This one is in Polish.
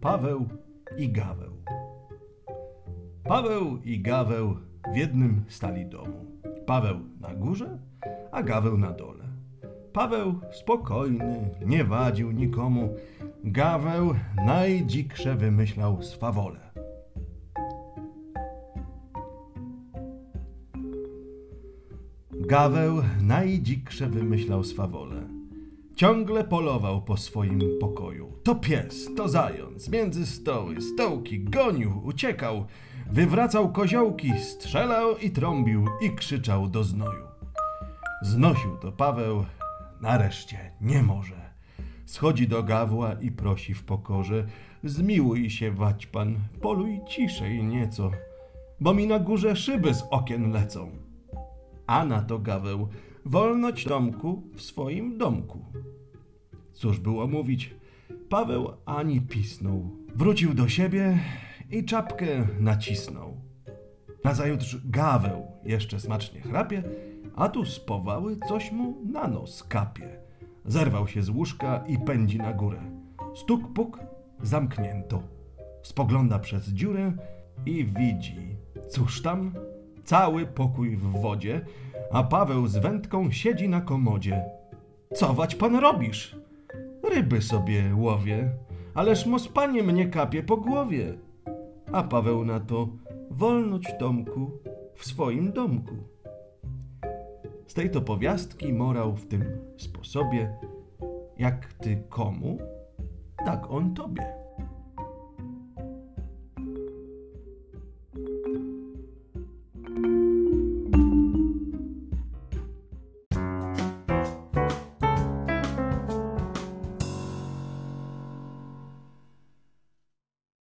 Paweł i Gaweł. Paweł i Gaweł w jednym stali domu. Paweł na górze, a Gaweł na dole. Paweł spokojny, nie wadził nikomu. Gaweł najdziksze wymyślał swawole. Gaweł najdziksze wymyślał swawole. Ciągle polował po swoim pokoju. To pies, to zając, między stoły, stołki, gonił, uciekał, wywracał koziołki, strzelał i trąbił i krzyczał do znoju. Znosił to Paweł, nareszcie nie może. Schodzi do gawła i prosi w pokorze: Zmiłuj się, wać pan, poluj ciszej nieco, bo mi na górze szyby z okien lecą. A na to gaweł: Wolność domku w swoim domku. Cóż było mówić? Paweł ani pisnął. Wrócił do siebie i czapkę nacisnął. Nazajutrz gaweł jeszcze smacznie chrapie, a tu z powały coś mu na nos kapie. Zerwał się z łóżka i pędzi na górę. Stuk puk, zamknięto. Spogląda przez dziurę i widzi. Cóż tam? Cały pokój w wodzie, a Paweł z wędką siedzi na komodzie. Co wać pan robisz? Ryby sobie łowię, ależ mospanie mnie kapie po głowie. A Paweł na to, wolność Tomku w swoim domku. Z tej to powiastki morał w tym sposobie, jak ty komu, tak on tobie.